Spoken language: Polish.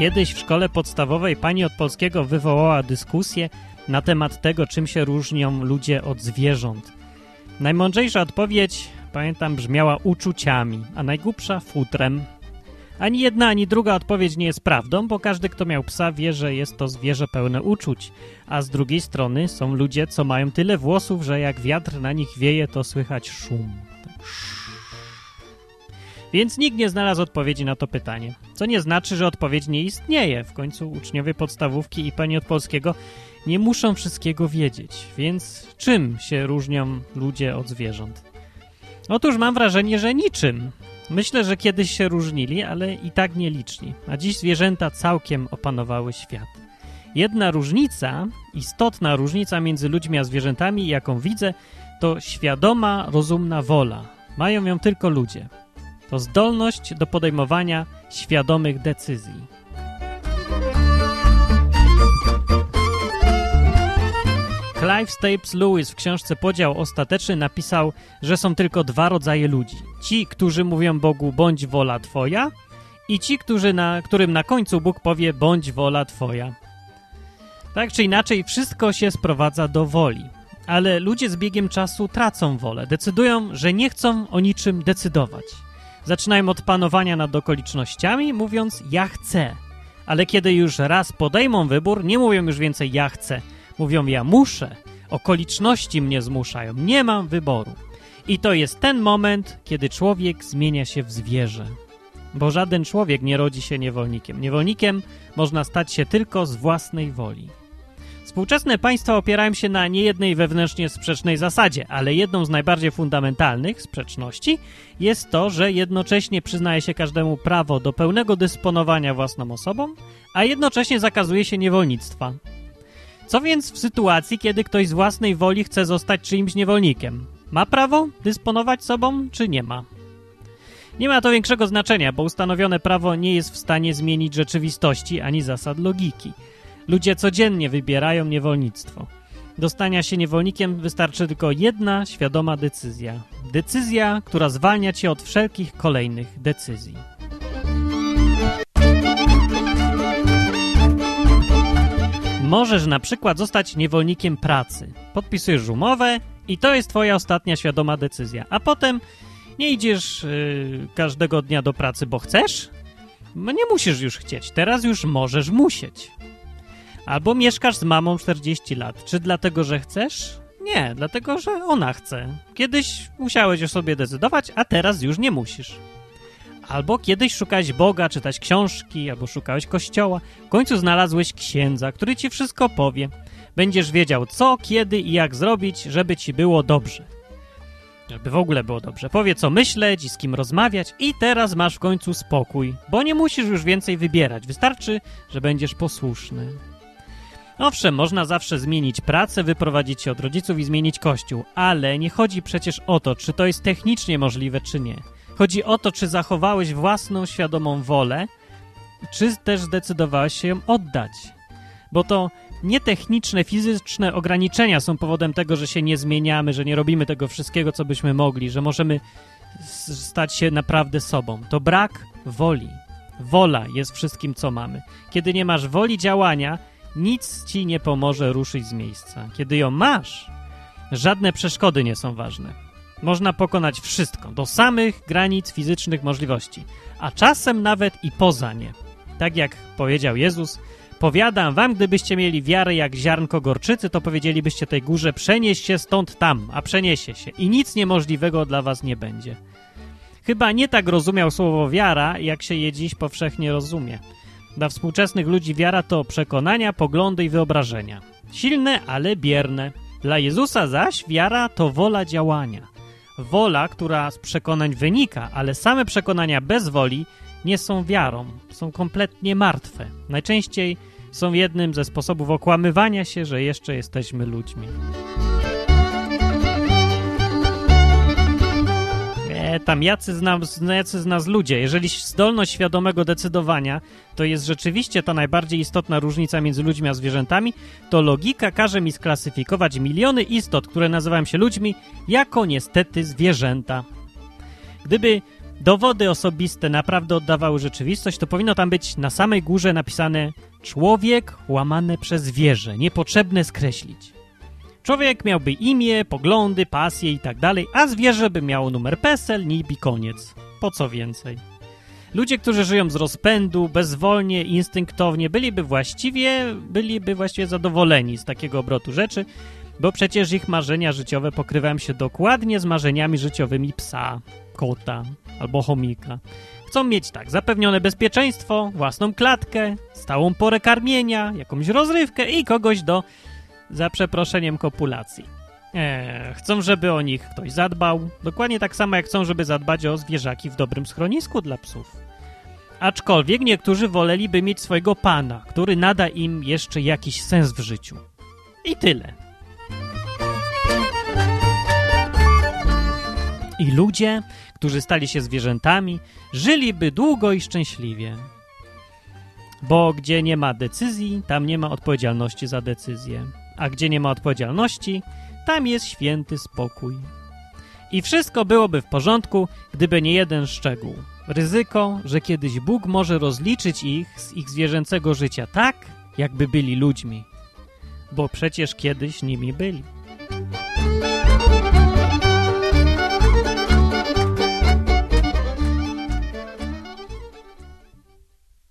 Kiedyś w szkole podstawowej pani od polskiego wywołała dyskusję na temat tego, czym się różnią ludzie od zwierząt. Najmądrzejsza odpowiedź, pamiętam, brzmiała uczuciami, a najgłupsza futrem. Ani jedna, ani druga odpowiedź nie jest prawdą, bo każdy, kto miał psa, wie, że jest to zwierzę pełne uczuć. A z drugiej strony są ludzie, co mają tyle włosów, że jak wiatr na nich wieje, to słychać szum. Więc nikt nie znalazł odpowiedzi na to pytanie. Co nie znaczy, że odpowiedź nie istnieje. W końcu uczniowie podstawówki i pani od polskiego nie muszą wszystkiego wiedzieć. Więc czym się różnią ludzie od zwierząt? Otóż mam wrażenie, że niczym. Myślę, że kiedyś się różnili, ale i tak nieliczni. A dziś zwierzęta całkiem opanowały świat. Jedna różnica, istotna różnica między ludźmi a zwierzętami, jaką widzę, to świadoma, rozumna wola. Mają ją tylko ludzie. To zdolność do podejmowania świadomych decyzji. Clive Staples Lewis w książce Podział Ostateczny napisał, że są tylko dwa rodzaje ludzi. Ci, którzy mówią Bogu, bądź wola Twoja i ci, którzy na, którym na końcu Bóg powie, bądź wola Twoja. Tak czy inaczej, wszystko się sprowadza do woli. Ale ludzie z biegiem czasu tracą wolę. Decydują, że nie chcą o niczym decydować. Zaczynają od panowania nad okolicznościami, mówiąc ja chcę. Ale kiedy już raz podejmą wybór, nie mówią już więcej ja chcę. Mówią ja muszę. Okoliczności mnie zmuszają. Nie mam wyboru. I to jest ten moment, kiedy człowiek zmienia się w zwierzę. Bo żaden człowiek nie rodzi się niewolnikiem. Niewolnikiem można stać się tylko z własnej woli. Współczesne państwa opierają się na niejednej wewnętrznie sprzecznej zasadzie, ale jedną z najbardziej fundamentalnych sprzeczności jest to, że jednocześnie przyznaje się każdemu prawo do pełnego dysponowania własną osobą, a jednocześnie zakazuje się niewolnictwa. Co więc w sytuacji, kiedy ktoś z własnej woli chce zostać czyimś niewolnikiem? Ma prawo dysponować sobą, czy nie ma? Nie ma to większego znaczenia, bo ustanowione prawo nie jest w stanie zmienić rzeczywistości ani zasad logiki. Ludzie codziennie wybierają niewolnictwo. Do stania się niewolnikiem wystarczy tylko jedna świadoma decyzja. Decyzja, która zwalnia cię od wszelkich kolejnych decyzji. Możesz na przykład zostać niewolnikiem pracy. Podpisujesz umowę i to jest twoja ostatnia świadoma decyzja. A potem nie idziesz yy, każdego dnia do pracy, bo chcesz? Nie musisz już chcieć. Teraz już możesz musieć. Albo mieszkasz z mamą 40 lat. Czy dlatego, że chcesz? Nie, dlatego, że ona chce. Kiedyś musiałeś o sobie decydować, a teraz już nie musisz. Albo kiedyś szukałeś Boga, czytać książki, albo szukałeś kościoła. W końcu znalazłeś księdza, który ci wszystko powie. Będziesz wiedział co, kiedy i jak zrobić, żeby ci było dobrze. Żeby w ogóle było dobrze. Powie co myśleć i z kim rozmawiać i teraz masz w końcu spokój, bo nie musisz już więcej wybierać. Wystarczy, że będziesz posłuszny. Owszem, można zawsze zmienić pracę, wyprowadzić się od rodziców i zmienić kościół, ale nie chodzi przecież o to, czy to jest technicznie możliwe, czy nie. Chodzi o to, czy zachowałeś własną świadomą wolę, czy też zdecydowałeś się ją oddać. Bo to nietechniczne, fizyczne ograniczenia są powodem tego, że się nie zmieniamy, że nie robimy tego wszystkiego, co byśmy mogli, że możemy stać się naprawdę sobą. To brak woli. Wola jest wszystkim, co mamy. Kiedy nie masz woli działania, nic ci nie pomoże ruszyć z miejsca. Kiedy ją masz, żadne przeszkody nie są ważne. Można pokonać wszystko, do samych granic fizycznych możliwości, a czasem nawet i poza nie. Tak jak powiedział Jezus, powiadam wam, gdybyście mieli wiarę jak ziarnko gorczycy, to powiedzielibyście tej górze, przenieś się stąd tam, a przeniesie się i nic niemożliwego dla was nie będzie. Chyba nie tak rozumiał słowo wiara, jak się je dziś powszechnie rozumie. Dla współczesnych ludzi wiara to przekonania, poglądy i wyobrażenia. Silne, ale bierne. Dla Jezusa zaś wiara to wola działania. Wola, która z przekonań wynika, ale same przekonania bez woli nie są wiarą, są kompletnie martwe. Najczęściej są jednym ze sposobów okłamywania się, że jeszcze jesteśmy ludźmi. E, tam jacy z, nas, jacy z nas ludzie. Jeżeli zdolność świadomego decydowania to jest rzeczywiście ta najbardziej istotna różnica między ludźmi a zwierzętami, to logika każe mi sklasyfikować miliony istot, które nazywają się ludźmi, jako niestety zwierzęta. Gdyby dowody osobiste naprawdę oddawały rzeczywistość, to powinno tam być na samej górze napisane człowiek łamane przez zwierzę, niepotrzebne skreślić. Człowiek miałby imię, poglądy, pasje i tak a zwierzę by miało numer PESEL, NIP i koniec. Po co więcej? Ludzie, którzy żyją z rozpędu, bezwolnie, instynktownie, byliby właściwie, byliby właściwie zadowoleni z takiego obrotu rzeczy, bo przecież ich marzenia życiowe pokrywają się dokładnie z marzeniami życiowymi psa, kota albo chomika. Chcą mieć tak, zapewnione bezpieczeństwo, własną klatkę, stałą porę karmienia, jakąś rozrywkę i kogoś do, za przeproszeniem, kopulacji. Eee, chcą, żeby o nich ktoś zadbał, dokładnie tak samo jak chcą, żeby zadbać o zwierzaki w dobrym schronisku dla psów. Aczkolwiek niektórzy woleliby mieć swojego pana, który nada im jeszcze jakiś sens w życiu. I tyle. I ludzie, którzy stali się zwierzętami, żyliby długo i szczęśliwie. Bo gdzie nie ma decyzji, tam nie ma odpowiedzialności za decyzję. A gdzie nie ma odpowiedzialności, tam jest święty spokój. I wszystko byłoby w porządku, gdyby nie jeden szczegół. Ryzyko, że kiedyś Bóg może rozliczyć ich z ich zwierzęcego życia tak, jakby byli ludźmi. Bo przecież kiedyś nimi byli.